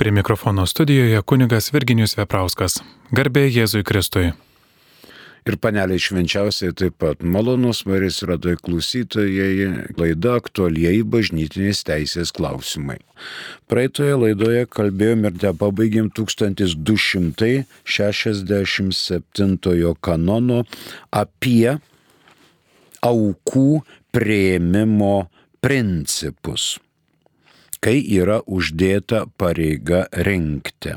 Prie mikrofono studijoje kunigas Virginijus Veprauskas. Garbė Jėzui Kristui. Ir paneliai švenčiausiai taip pat malonus Marijos radai klausytojai laida aktualieji bažnytinės teisės klausimai. Praeitoje laidoje kalbėjom ir te pabaigėm 1267 kanono apie aukų prieimimo principus, kai yra uždėta pareiga rinkti.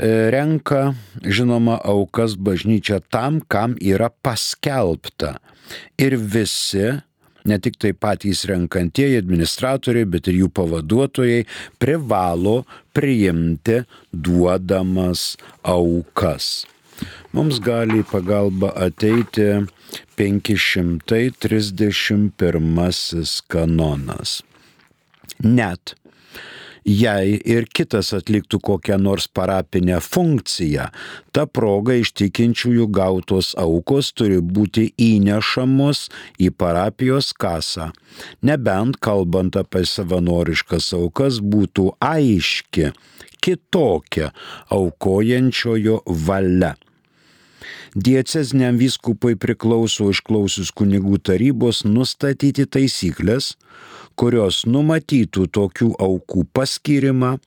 E, renka, žinoma, aukas bažnyčia tam, kam yra paskelbta. Ir visi, ne tik tai patys renkantieji administratoriai, bet ir jų pavaduotojai privalo priimti duodamas aukas. Mums gali į pagalbą ateiti 531 kanonas. Net jei ir kitas atliktų kokią nors parapinę funkciją, ta proga iš tikinčiųjų gautos aukos turi būti įnešamos į parapijos kasą, nebent kalbant apie savanoriškas aukas būtų aiški kitokia aukojančiojo valia. Diecezniam vyskupui priklauso išklausius kunigų tarybos nustatyti taisyklės, kurios numatytų tokių aukų paskirimą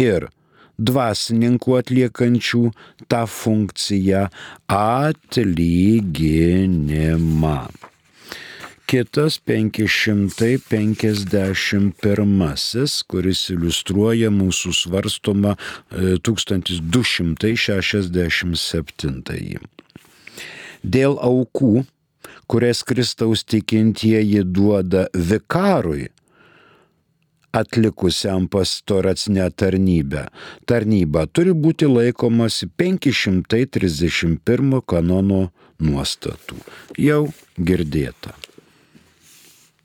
ir dvasininkų atliekančių tą funkciją atlyginimą. Kitas 551, kuris iliustruoja mūsų svarstomą 1267. Dėl aukų kurias Kristaus tikintieji duoda vikarui, atlikusiam pastoracinę tarnybę. Tarnyba turi būti laikomasi 531 kanono nuostatų. Jau girdėta.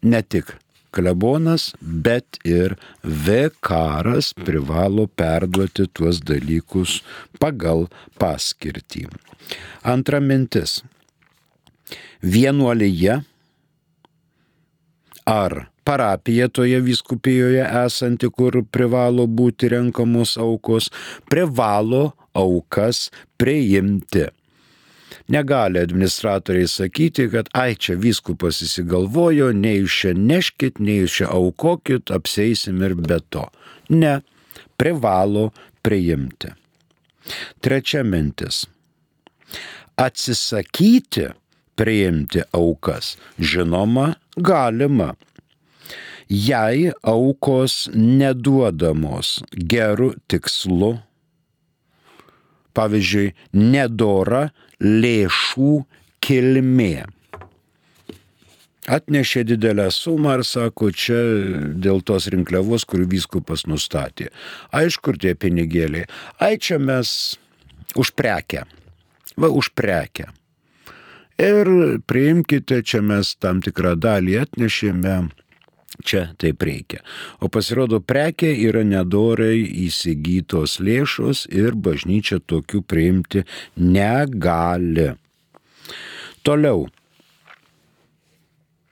Ne tik klebonas, bet ir vekaras privalo perduoti tuos dalykus pagal paskirtį. Antra mintis vienuolyje ar parapija toje viskupijoje esanti, kur privalo būti renkamos aukos, privalo aukas priimti. Negali administratoriai sakyti, kad ai čia viskupas įsigalvojo, nei jūs čia neškit, nei jūs čia aukokit, apseisim ir be to. Ne, privalo priimti. Trečia mintis. Atsisakyti priimti aukas? Žinoma, galima. Jei aukos neduodamos gerų tikslų, pavyzdžiui, nedora lėšų kilmė. Atnešė didelę sumą ir sako, čia dėl tos rinkliavos, kurių vyskupas nustatė. Aišku, tie pinigėliai. Ai, čia mes už prekę. Va, už prekę ir priimkite, čia mes tam tikrą dalį atnešėme. Čia taip reikia. O pasirodo, prekė yra nedorai įsigytos lėšos ir bažnyčia tokių priimti negali. Toliau.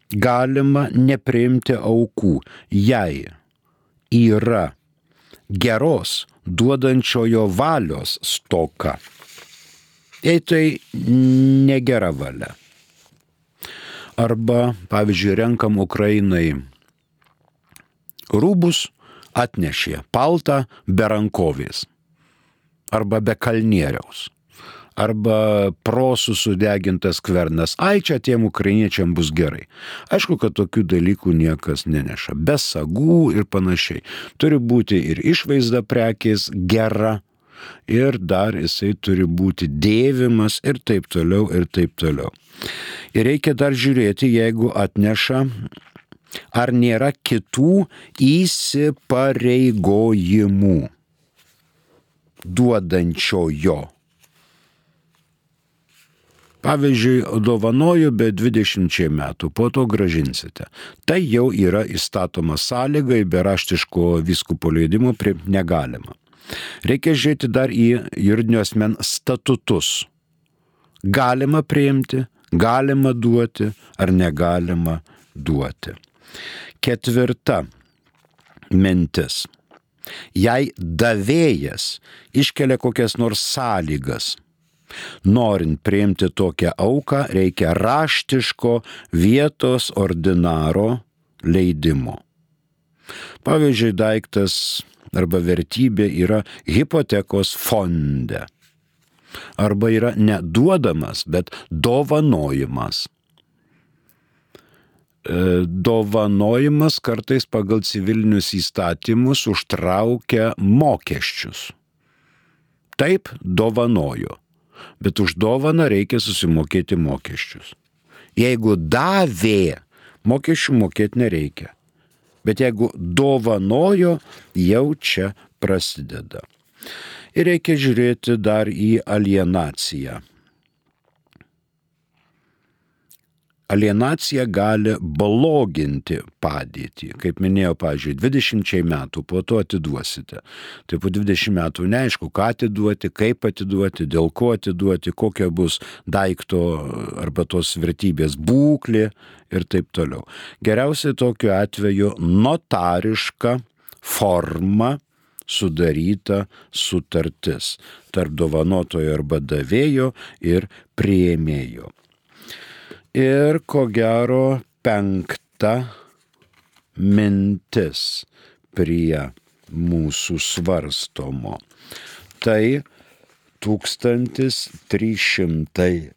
Galima nepriimti aukų, jei yra geros duodančiojo valios stoka jei tai negera valia. Arba, pavyzdžiui, renkam Ukrainai rūbus, atnešė paltą be rankovės arba be kalnieriaus arba prosų sudegintas kvernas. Ai, čia tiem ukrainiečiam bus gerai. Aišku, kad tokių dalykų niekas neneša. Be sagų ir panašiai. Turi būti ir išvaizda prekės gera, ir dar jisai turi būti dėvimas ir taip toliau, ir taip toliau. Ir reikia dar žiūrėti, jeigu atneša, ar nėra kitų įsipareigojimų duodančiojo. Pavyzdžiui, dovanoju be 20 metų, po to gražinsite. Tai jau yra įstatoma sąlyga, be raštiško viskupo leidimo negalima. Reikia žiūrėti dar į juridinio asmen statutus. Galima priimti, galima duoti ar negalima duoti. Ketvirta mintis. Jei davėjas iškelia kokias nors sąlygas, norint priimti tokią auką, reikia raštiško vietos ordinaro leidimo. Pavyzdžiui, daiktas arba vertybė yra hipotekos fonde. Arba yra neduodamas, bet dovanojimas. E, dovanojimas kartais pagal civilinius įstatymus užtraukia mokesčius. Taip, dovanoju, bet už dovaną reikia susimokėti mokesčius. Jeigu davė, mokesčių mokėti nereikia. Bet jeigu dovanojo, jau čia prasideda. Ir reikia žiūrėti dar į alienaciją. Alienacija gali bloginti padėtį. Kaip minėjau, pavyzdžiui, 20 metų po to atiduosite. Tai po 20 metų neaišku, ką atiduoti, kaip atiduoti, dėl ko atiduoti, kokia bus daikto arba tos vertybės būklė ir taip toliau. Geriausiai tokiu atveju notariška forma sudaryta sutartis tarp dovanotojo arba davėjo ir prieimėjo. Ir ko gero penkta mintis prie mūsų svarstomo. Tai 1301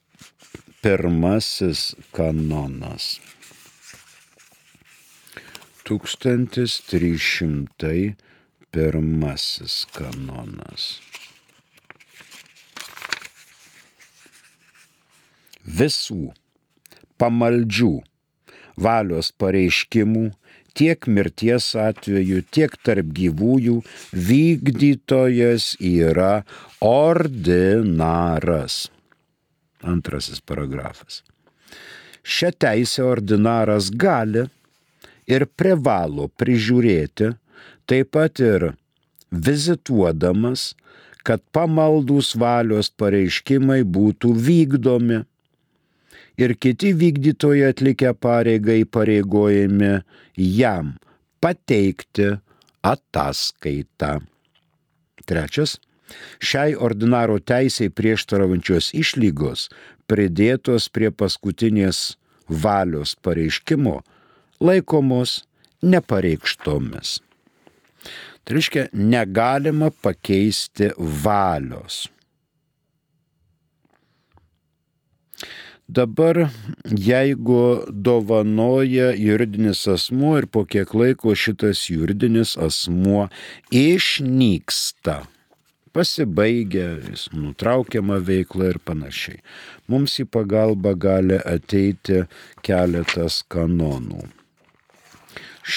kanonas. 1301 kanonas. Visų pamaldžių valios pareiškimų tiek mirties atveju, tiek tarp gyvųjų vykdytojas yra ordinaras. Antrasis paragrafas. Šią teisę ordinaras gali ir privalo prižiūrėti, taip pat ir vizituodamas, kad pamaldus valios pareiškimai būtų vykdomi ir kiti vykdytojai atlikę pareigą įpareigojami jam pateikti ataskaitą. Trečias. Šiai ordinaro teisiai prieštaraujančios išlygos pridėtos prie paskutinės valios pareiškimo laikomos nepareikštomis. Tai reiškia, negalima pakeisti valios. Dabar, jeigu dovanoja juridinis asmuo ir po kiek laiko šitas juridinis asmuo išnyksta, pasibaigia, jis nutraukiama veikla ir panašiai. Mums į pagalbą gali ateiti keletas kanonų.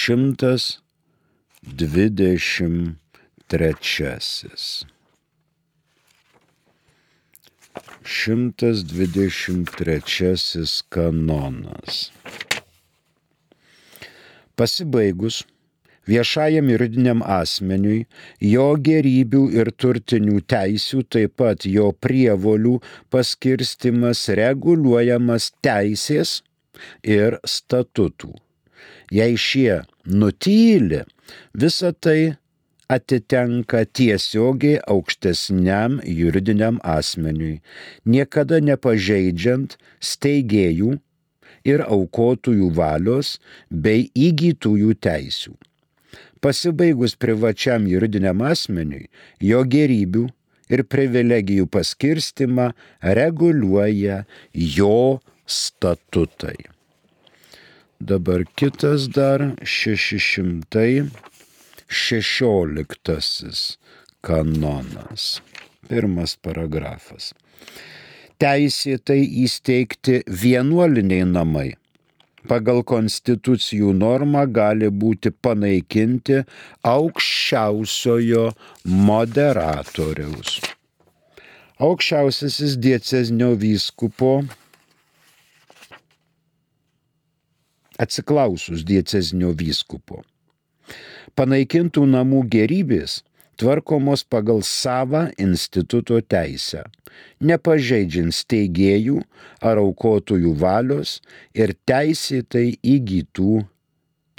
123. 123 kanonas. Pasibaigus viešajam juridiniam asmeniui, jo gerybių ir turtinių teisių, taip pat jo prievolių paskirstimas reguliuojamas teisės ir statutų. Jei šie nutyli, visa tai atitenka tiesiogiai aukštesniam juridiniam asmeniui, niekada nepažeidžiant steigėjų ir aukotojų valios bei įgytųjų teisių. Pasibaigus privačiam juridiniam asmeniui, jo gerybių ir privilegijų paskirstimą reguliuoja jo statutai. Dabar kitas dar 600. Šešioliktasis kanonas. Pirmas paragrafas. Teisėtai įsteigti vienuoliniai namai pagal konstitucijų normą gali būti panaikinti aukščiausiojo moderatoriaus. Aukščiausiasis diecezinio vyskupo atsiklausus diecezinio vyskupo panaikintų namų gerybės tvarkomos pagal savą instituto teisę, nepažeidžiant steigėjų ar aukotojų valios ir teisėtai įgytų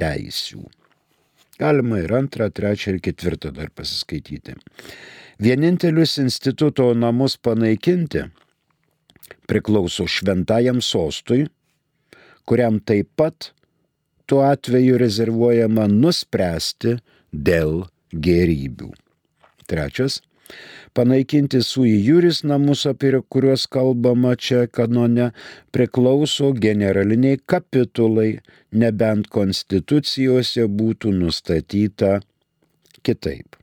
teisių. Galima ir antrą, trečią ir ketvirtą dar pasiskaityti. Vienintelius instituto namus panaikinti priklauso šventajam sostui, kuriam taip pat tuo atveju rezervuojama nuspręsti dėl gerybių. Trečias panaikinti sui juris namus, apie kuriuos kalbama čia kanone, priklauso generaliniai kapitulai, nebent konstitucijose būtų nustatyta kitaip.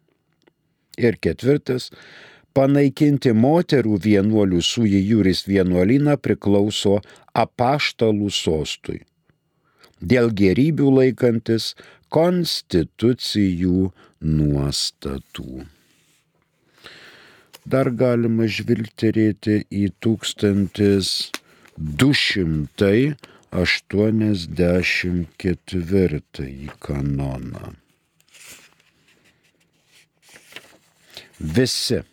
Ir ketvirtas, panaikinti moterų vienuolių sui juris vienuolyną priklauso apaštalų sostui. Dėl gerybių laikantis konstitucijų nuostatų dar galima žvilgterėti į 1284 kanoną. Visi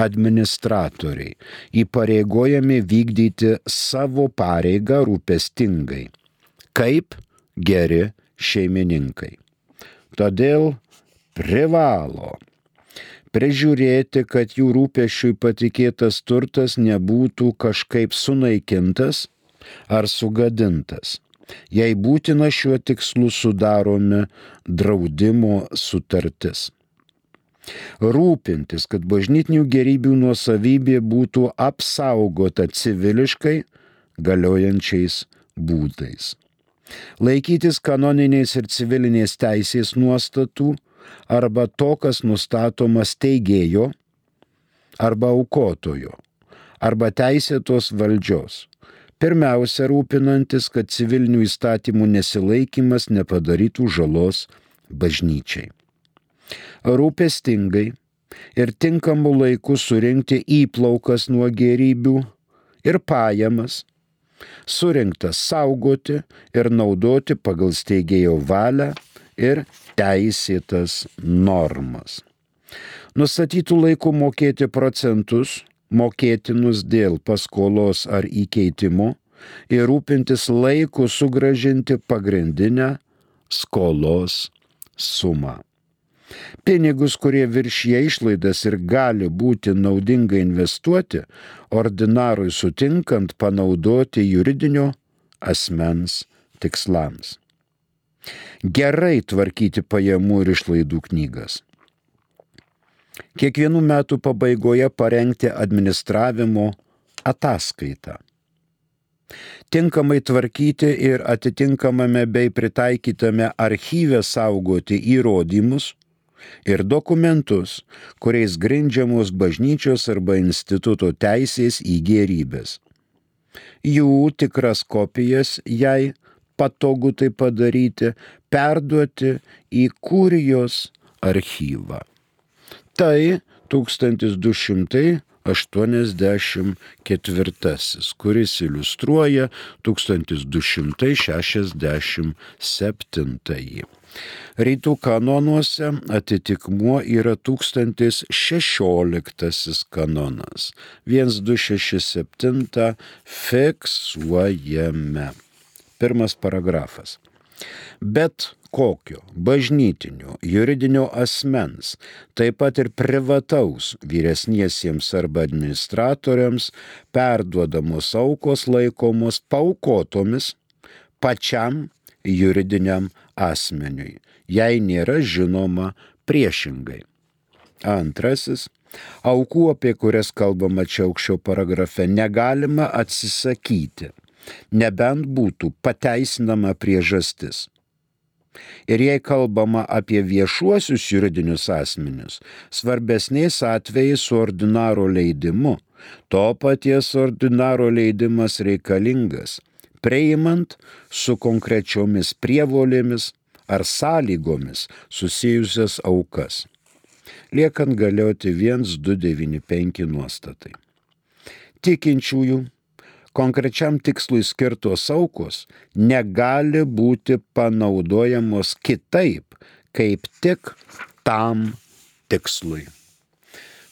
administratoriai įpareigojami vykdyti savo pareigą rūpestingai, kaip geri šeimininkai. Todėl privalo prižiūrėti, kad jų rūpešiui patikėtas turtas nebūtų kažkaip sunaikintas ar sugadintas. Jei būtina šiuo tikslu sudaromi draudimo sutartis. Rūpintis, kad bažnytinių gerybių nuosavybė būtų apsaugota civiliškai galiojančiais būdais. Laikytis kanoniniais ir civilinės teisės nuostatų arba to, kas nustatoma steigėjo arba aukotojo arba teisėtos valdžios. Pirmiausia, rūpinantis, kad civilinių įstatymų nesilaikimas nepadarytų žalos bažnyčiai. Rūpestingai ir tinkamu laiku surinkti įplaukas nuo gerybių ir pajamas, surinktas saugoti ir naudoti pagal steigėjo valią ir teisėtas normas. Nustatytų laikų mokėti procentus, mokėtinus dėl paskolos ar įkeitimo ir rūpintis laiku sugražinti pagrindinę skolos sumą. Pinigus, kurie viršyje išlaidas ir gali būti naudinga investuoti, ordinarui sutinkant panaudoti juridinio asmens tikslams gerai tvarkyti pajamų ir išlaidų knygas. Kiekvienų metų pabaigoje parengti administravimo ataskaitą. Tinkamai tvarkyti ir atitinkamame bei pritaikytame archyve saugoti įrodymus ir dokumentus, kuriais grindžiamos bažnyčios arba instituto teisės į gerybės. Jų tikras kopijas, jei patogu tai padaryti, perduoti į kurijos archyvą. Tai 1284, kuris iliustruoja 1267. Rytų kanonuose atitikmuo yra 1016 kanonas. 1267 fiksuojame. Pirmas paragrafas. Bet kokio bažnytinio, juridinio asmens, taip pat ir privataus vyresniesiems arba administratoriams perduodamos aukos laikomos paukotomis pačiam juridiniam asmeniui, jei nėra žinoma priešingai. Antrasis. Aukų, apie kurias kalbama čia aukščiau paragrafe, negalima atsisakyti nebent būtų pateisinama priežastis. Ir jei kalbama apie viešuosius juridinius asmenius, svarbesniais atvejais su ordinaro leidimu, to paties ordinaro leidimas reikalingas, priimant su konkrečiomis prievolėmis ar sąlygomis susijusias aukas, liekant galioti 1295 nuostatai. Tikinčiųjų konkrečiam tikslui skirtos aukos negali būti panaudojamos kitaip, kaip tik tam tikslui.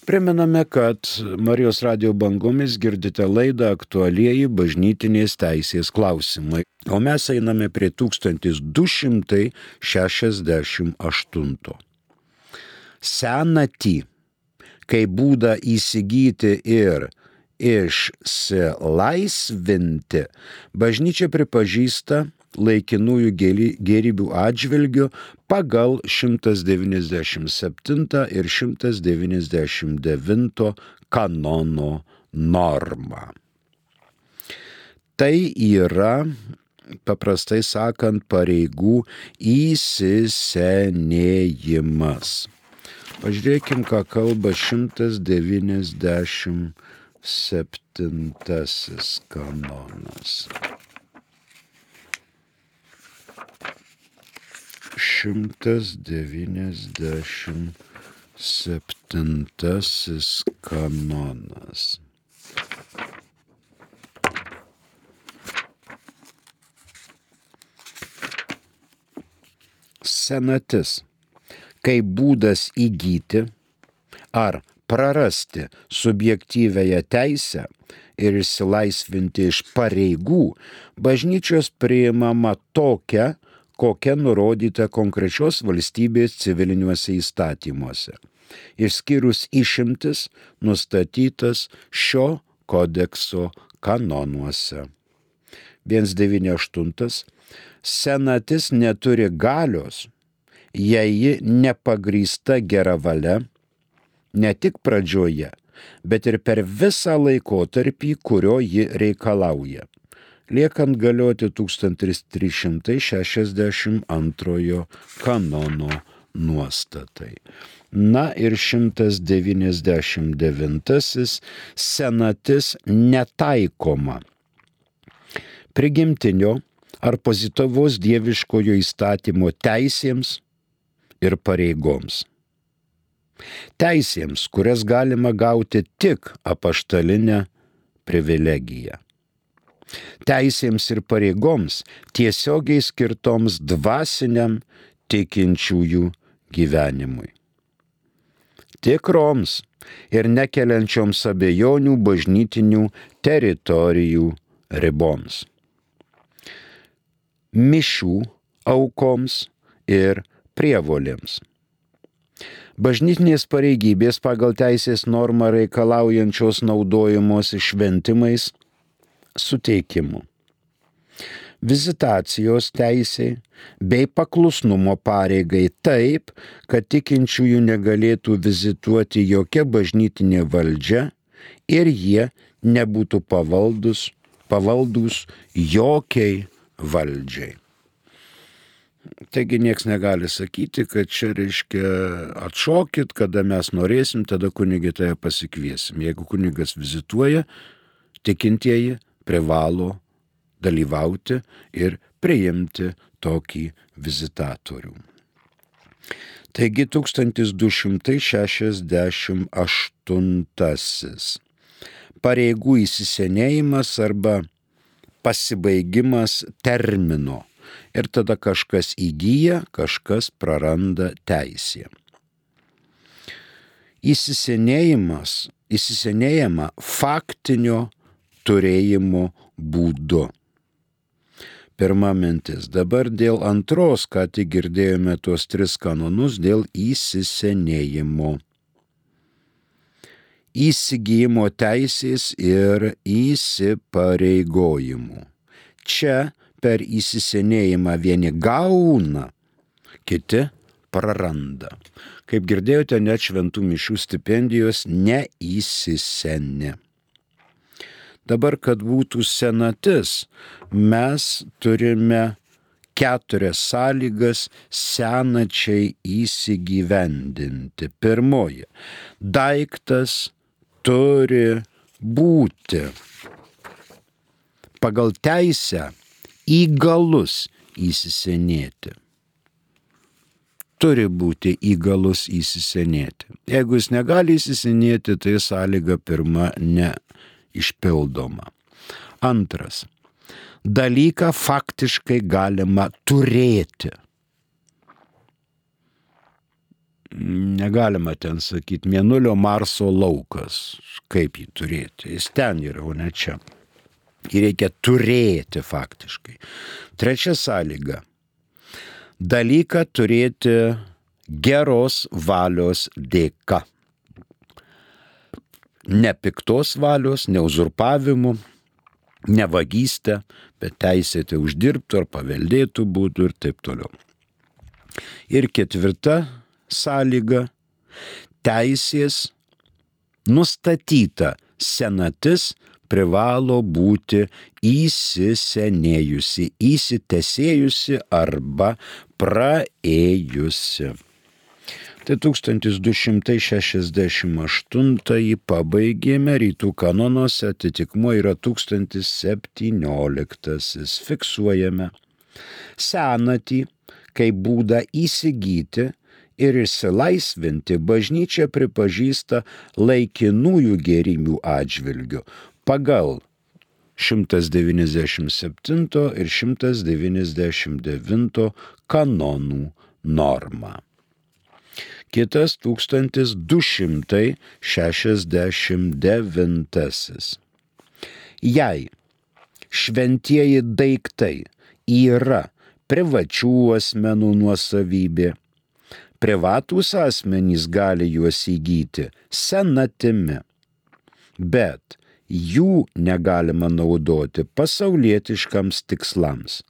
Priminame, kad Marijos radio bangomis girdite laidą aktualieji bažnytinės teisės klausimai. O mes einame prie 1268. Senatį, kai būdą įsigyti ir išsilaisvinti, bažnyčia pripažįsta laikinųjų gerybių atžvilgių pagal 197 ir 199 kanono normą. Tai yra, paprastai sakant, pareigų įsisenėjimas. Pažiūrėkim, ką kalba 197 kanonas. 197 kanonas. Senatis kaip būdas įgyti ar prarasti subjektyvęją teisę ir išsilaisvinti iš pareigų, bažnyčios priimama tokia, kokia nurodyta konkrečios valstybės civiliniuose įstatymuose, išskyrus išimtis nustatytas šio kodekso kanonuose. 198. Senatis neturi galios, jei ji nepagrįsta gera valia, ne tik pradžioje, bet ir per visą laikotarpį, kurio ji reikalauja liekant galioti 1362 kanono nuostatai. Na ir 199 senatis netaikoma prigimtinio ar pozityvos dieviškojo įstatymo teisėms ir pareigoms. Teisėms, kurias galima gauti tik apaštalinę privilegiją teisėms ir pareigoms tiesiogiai skirtoms dvasiniam tikinčiųjų gyvenimui. Tikroms ir nekeliančioms abejonių bažnytinių teritorijų riboms. Mišių aukoms ir prievolėms. Bažnytinės pareigybės pagal teisės normą reikalaujančios naudojimos išventimais suteikimu. Vizitacijos teisė bei paklusnumo pareigai taip, kad tikinčiųjų negalėtų vizituoti jokia bažnytinė valdžia ir jie nebūtų pavaldus, pavaldus jokiai valdžiai. Taigi nieks negali sakyti, kad čia reiškia atšokit, kada mes norėsim, tada kunigį tave pasikviesim. Jeigu kunigas vizituoja, tikintieji privalo dalyvauti ir priimti tokį vizitatorių. Taigi 1268 pareigų įsisenėjimas arba pasibaigimas termino ir tada kažkas įgyja, kažkas praranda teisę. Įsisenėjimas, įsisenėjama faktinio turėjimo būdu. Pirma mintis. Dabar dėl antros, ką tik girdėjome tuos tris kanonus, dėl įsisenėjimo. Įsigijimo teisės ir įsipareigojimų. Čia per įsisenėjimą vieni gauna, kiti praranda. Kaip girdėjote, net šventų mišių stipendijos neįsisenė. Dabar, kad būtų senatis, mes turime keturias sąlygas senačiai įsigyvendinti. Pirmoji - daiktas turi būti pagal teisę įgalus įsisenėti. Turi būti įgalus įsisenėti. Jeigu jis negali įsisenėti, tai sąlyga pirma ne išpildoma. Antras. Dalyką faktiškai galima turėti. negalima ten sakyti, mėnulio Marso laukas, kaip jį turėti. Jis ten yra, o ne čia. Jį reikia turėti faktiškai. Trečia sąlyga. Dalyką turėti geros valios dėka. Ne piktos valios, ne uzurpavimu, ne vagystė, bet teisėti uždirbtų ar paveldėtų būdų ir taip toliau. Ir ketvirta sąlyga - teisės nustatyta senatis privalo būti įsisenėjusi, įsitesėjusi arba praėjusi. Tai 1268 pabaigėme rytų kanonuose, atitikmo yra 1017. Fiksuojame senatį kaip būdą įsigyti ir išsilaisvinti bažnyčia pripažįsta laikinųjų gerimių atžvilgių pagal 197 ir 199 kanonų normą. Kitas 1269. Jei šventieji daiktai yra privačių asmenų nuosavybė, privatūs asmenys gali juos įgyti senatimi, bet jų negalima naudoti pasaulietiškams tikslams,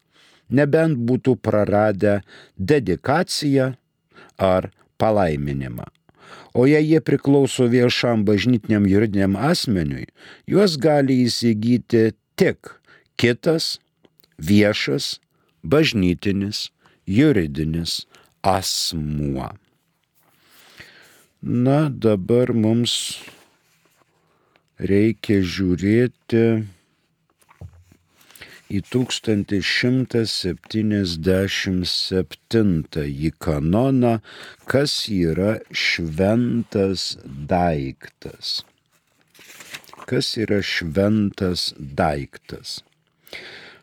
nebent būtų praradę dedikaciją ar palaiminimą. O jei jie priklauso viešam bažnytiniam juridiniam asmeniui, juos gali įsigyti tik kitas viešas bažnytinis juridinis asmuo. Na, dabar mums reikia žiūrėti į 1177 kanoną, kas yra šventas daiktas. Kas yra šventas daiktas?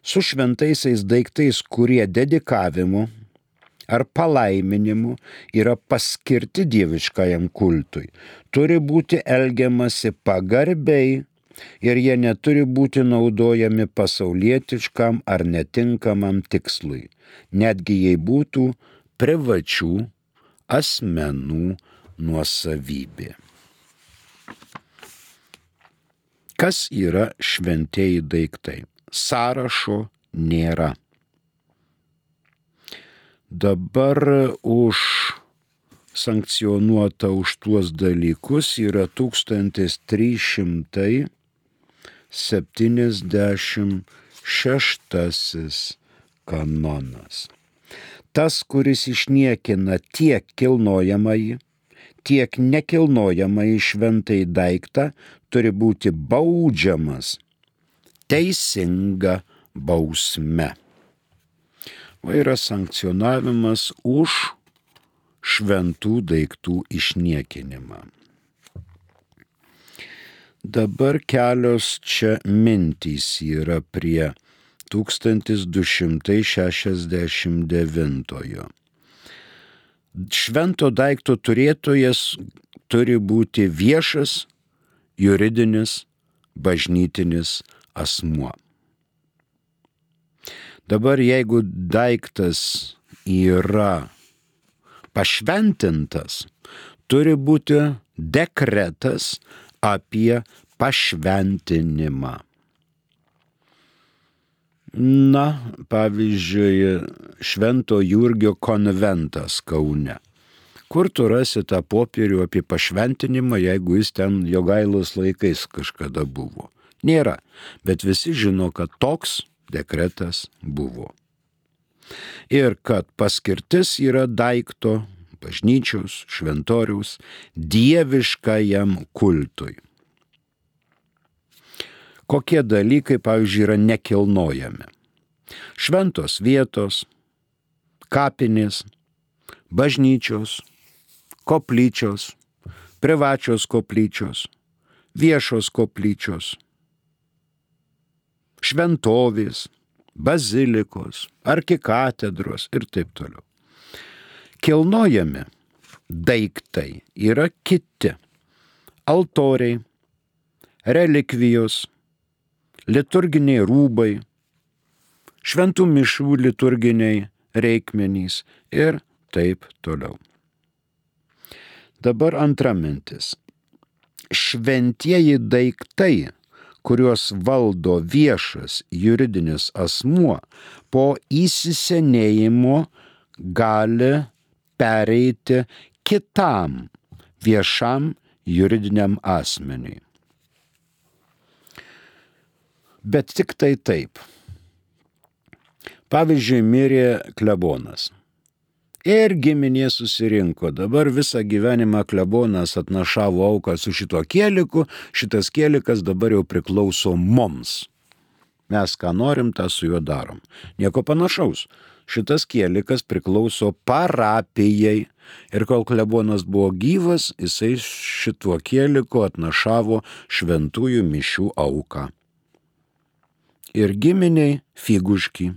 Su šventaisiais daiktais, kurie dedikavimu ar palaiminimu yra paskirti dieviškajam kultui, turi būti elgiamasi pagarbiai ir jie neturi būti naudojami pasaulietiškam ar netinkamam tikslui, netgi jei būtų privačių asmenų nuosavybė. Kas yra šventieji daiktai? Sąrašo nėra. Dabar už sankcionuota už tuos dalykus yra 1376 kanonas. Tas, kuris išniekina tiek kilnojamąjį, tiek nekilnojamąjį šventai daiktą, turi būti baudžiamas teisinga bausme. O yra sankcionavimas už šventų daiktų išniekinimą. Dabar kelios čia mintys yra prie 1269. Švento daikto turėtojas turi būti viešas, juridinis, bažnytinis asmuo. Dabar jeigu daiktas yra pašventintas, turi būti dekretas apie pašventinimą. Na, pavyzdžiui, Švento Jurgio konventas Kaune. Kur tu rasi tą popierių apie pašventinimą, jeigu jis ten jogailos laikais kažkada buvo? Nėra, bet visi žino, kad toks dekretas buvo ir kad paskirtis yra daikto, bažnyčios, šventoriaus, dieviškajam kultui. Kokie dalykai, pavyzdžiui, yra nekilnojami? Šventos vietos, kapinės, bažnyčios, koplyčios, privačios koplyčios, viešos koplyčios, šventovės, bazilikos, arkikatedros ir taip toliau. Kilnojami daiktai yra kiti - altoriai, relikvijos, liturginiai rūbai, šventų mišų liturginiai reikmenys ir taip toliau. Dabar antra mintis. Šventieji daiktai, kuriuos valdo viešas juridinis asmuo, po įsisenėjimo gali pereiti kitam viešam juridiniam asmeniui. Bet tik tai taip. Pavyzdžiui, mirė klebonas. Ir giminė susirinko. Dabar visą gyvenimą klebonas atnašavo auką su šito kieliku, šitas kielikas dabar jau priklauso mums. Mes ką norim, tą su juo darom. Nieko panašaus. Šitas kielikas priklauso parapijai. Ir kol klebonas buvo gyvas, jisai šituo kieliku atnašavo šventųjų mišių auką. Ir giminiai figuški.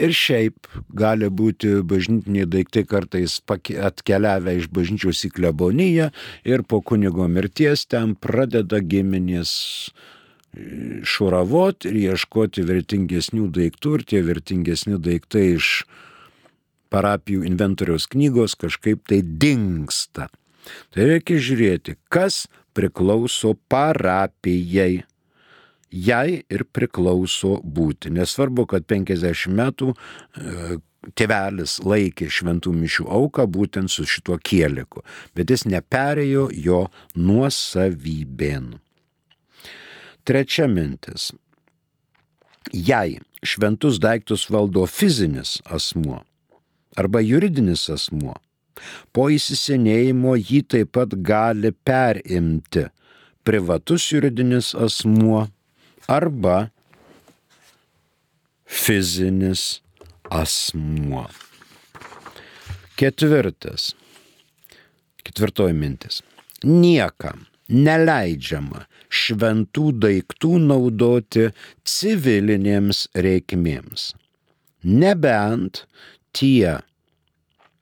Ir šiaip gali būti bažnytiniai daiktai kartais atkeliavę iš bažnyčios į kleboniją ir po kunigo mirties ten pradeda giminės e, šuravot ir ieškoti vertingesnių daiktų ir tie vertingesni daiktai iš parapijų inventoriaus knygos kažkaip tai dinksta. Tai reikia žiūrėti, kas priklauso parapijai jai ir priklauso būti. Nesvarbu, kad 50 metų e, tėvelis laikė šventų mišių auką būtent su šituo kieliku, bet jis neperėjo jo nuosavybėn. Trečia mintis. Jei šventus daiktus valdo fizinis asmuo arba juridinis asmuo, po įsisenėjimo jį taip pat gali perimti privatus juridinis asmuo arba fizinis asmuo. Ketvirtas. Ketvirtoji mintis. Niekam neleidžiama šventų daiktų naudoti civilinėms reikmėms. Nebent tie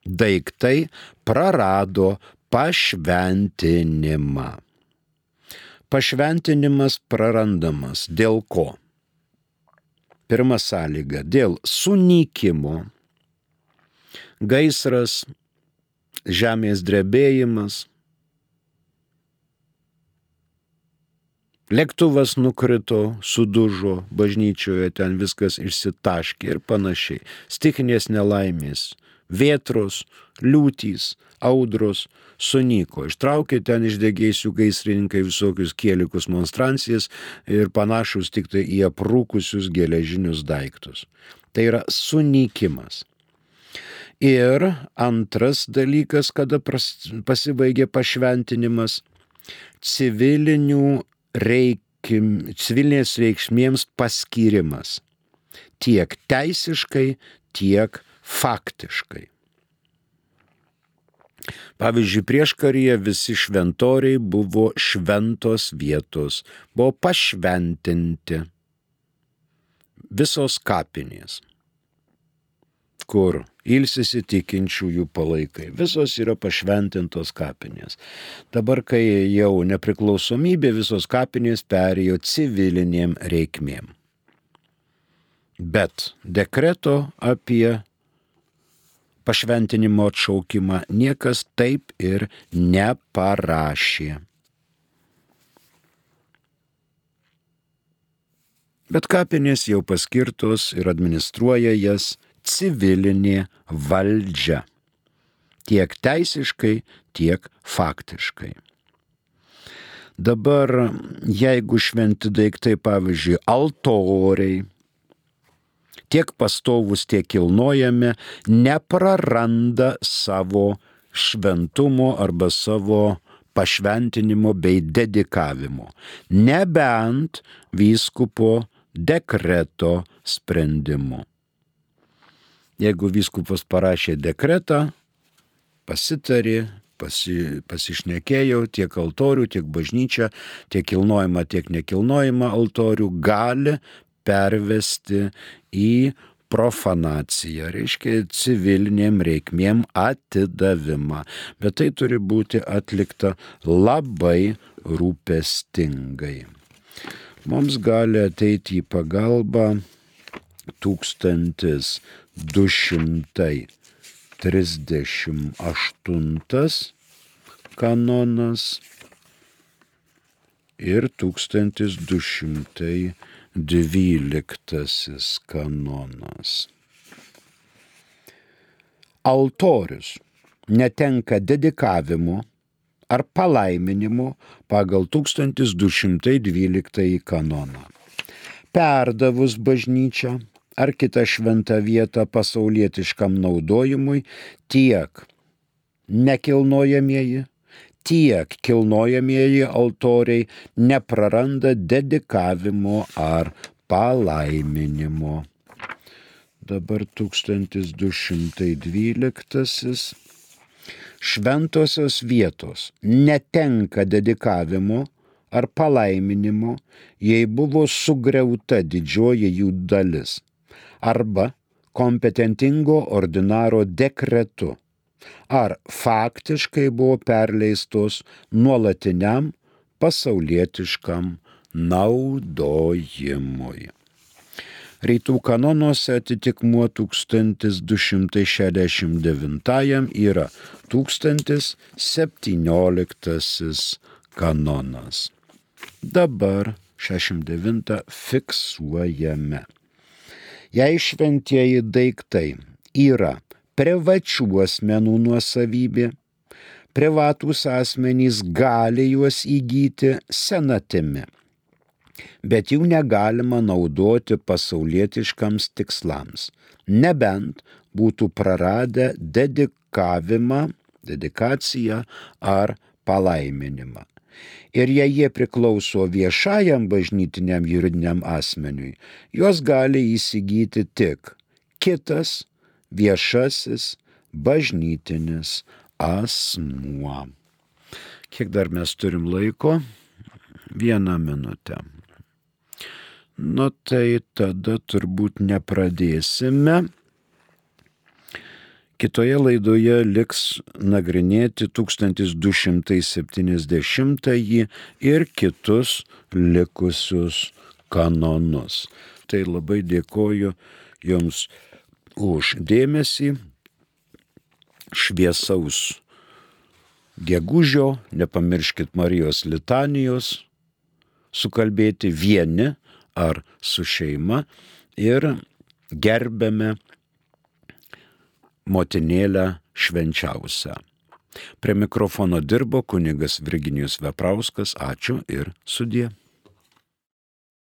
daiktai prarado pašventinimą pašventinimas prarandamas. Dėl ko? Pirma sąlyga - dėl sunykimo. Gaisras, žemės drebėjimas, lėktuvas nukrito, sudužo bažnyčioje, ten viskas išsitaškė ir panašiai. Stichinės nelaimės, vėtros, liūtys, audros sunyko. Ištraukė ten iš degėsių gaisrininkai visokius kielikus monstrancijas ir panašus tik tai į aprūkusius geležinius daiktus. Tai yra sunykimas. Ir antras dalykas, kada pasibaigė pašventinimas, civilinių reikim, civilinės reikšmėms paskirimas. Tiek teisiškai, tiek faktiškai. Pavyzdžiui, prieš karyje visi šventoriai buvo šventos vietos, buvo pašventinti visos kapinės, kur ilsisi tikinčiųjų palaikai. Visos yra pašventintos kapinės. Dabar, kai jau nepriklausomybė, visos kapinės perėjo civilinėm reikmėm. Bet dekreto apie pašventinimo atšaukimą niekas taip ir neparašė. Bet kapinės jau paskirtos ir administruoja jas civilinė valdžia. Tiek teisiškai, tiek faktiškai. Dabar, jeigu šventi daiktai, pavyzdžiui, altoriai, tiek pastovus, tiek kilnojami, nepraranda savo šventumo arba savo pašventinimo bei dedikavimo, nebent vyskupo dekreto sprendimu. Jeigu vyskupas parašė dekretą, pasitarė, pasi, pasišnekėjo tiek altorių, tiek bažnyčia, tiek kilnojama, tiek nekilnojama altorių, gali pervesti į profanaciją, reiškia civiliniam reikmėm atidavimą. Bet tai turi būti atlikta labai rūpestingai. Mums gali ateiti į pagalbą 1238 kanonas ir 1212 kanonas. Altorius netenka dedikavimo ar palaiminimo pagal 1212 kanoną. Perdavus bažnyčią ar kitą šventą vietą pasaulietiškam naudojimui tiek nekilnojamieji, tiek kilnojamieji altoriai nepraranda dedikavimo ar palaiminimo. Dabar 1212 šventosios vietos netenka dedikavimo ar palaiminimo, jei buvo sugriauta didžioji jų dalis arba kompetentingo ordinaro dekretu, ar faktiškai buvo perleistos nuolatiniam pasaulietiškam naudojimui. Rytų kanonuose atitikmuo 1269 yra 1017 kanonas. Dabar 69 fiksuojame. Jei šventieji daiktai yra privačių asmenų nuosavybė, privatūs asmenys gali juos įgyti senatimi bet jų negalima naudoti pasaulietiškams tikslams, nebent būtų praradę dedikavimą, dedikaciją ar palaiminimą. Ir jei jie priklauso viešajam bažnytiniam juridiniam asmeniui, juos gali įsigyti tik kitas viešasis bažnytinis asmuo. Kiek dar mes turim laiko? Vieną minutę. Nu tai tada turbūt nepradėsime. Kitoje laidoje liks nagrinėti 1270 ir kitus likusius kanonus. Tai labai dėkoju Jums už dėmesį, šviesaus gegužio, nepamirškit Marijos litanijos, sukalbėti vieni ar su šeima ir gerbėme motinėlę švenčiausią. Prie mikrofono dirbo kunigas Virginijus Veprauskas. Ačiū ir sudie.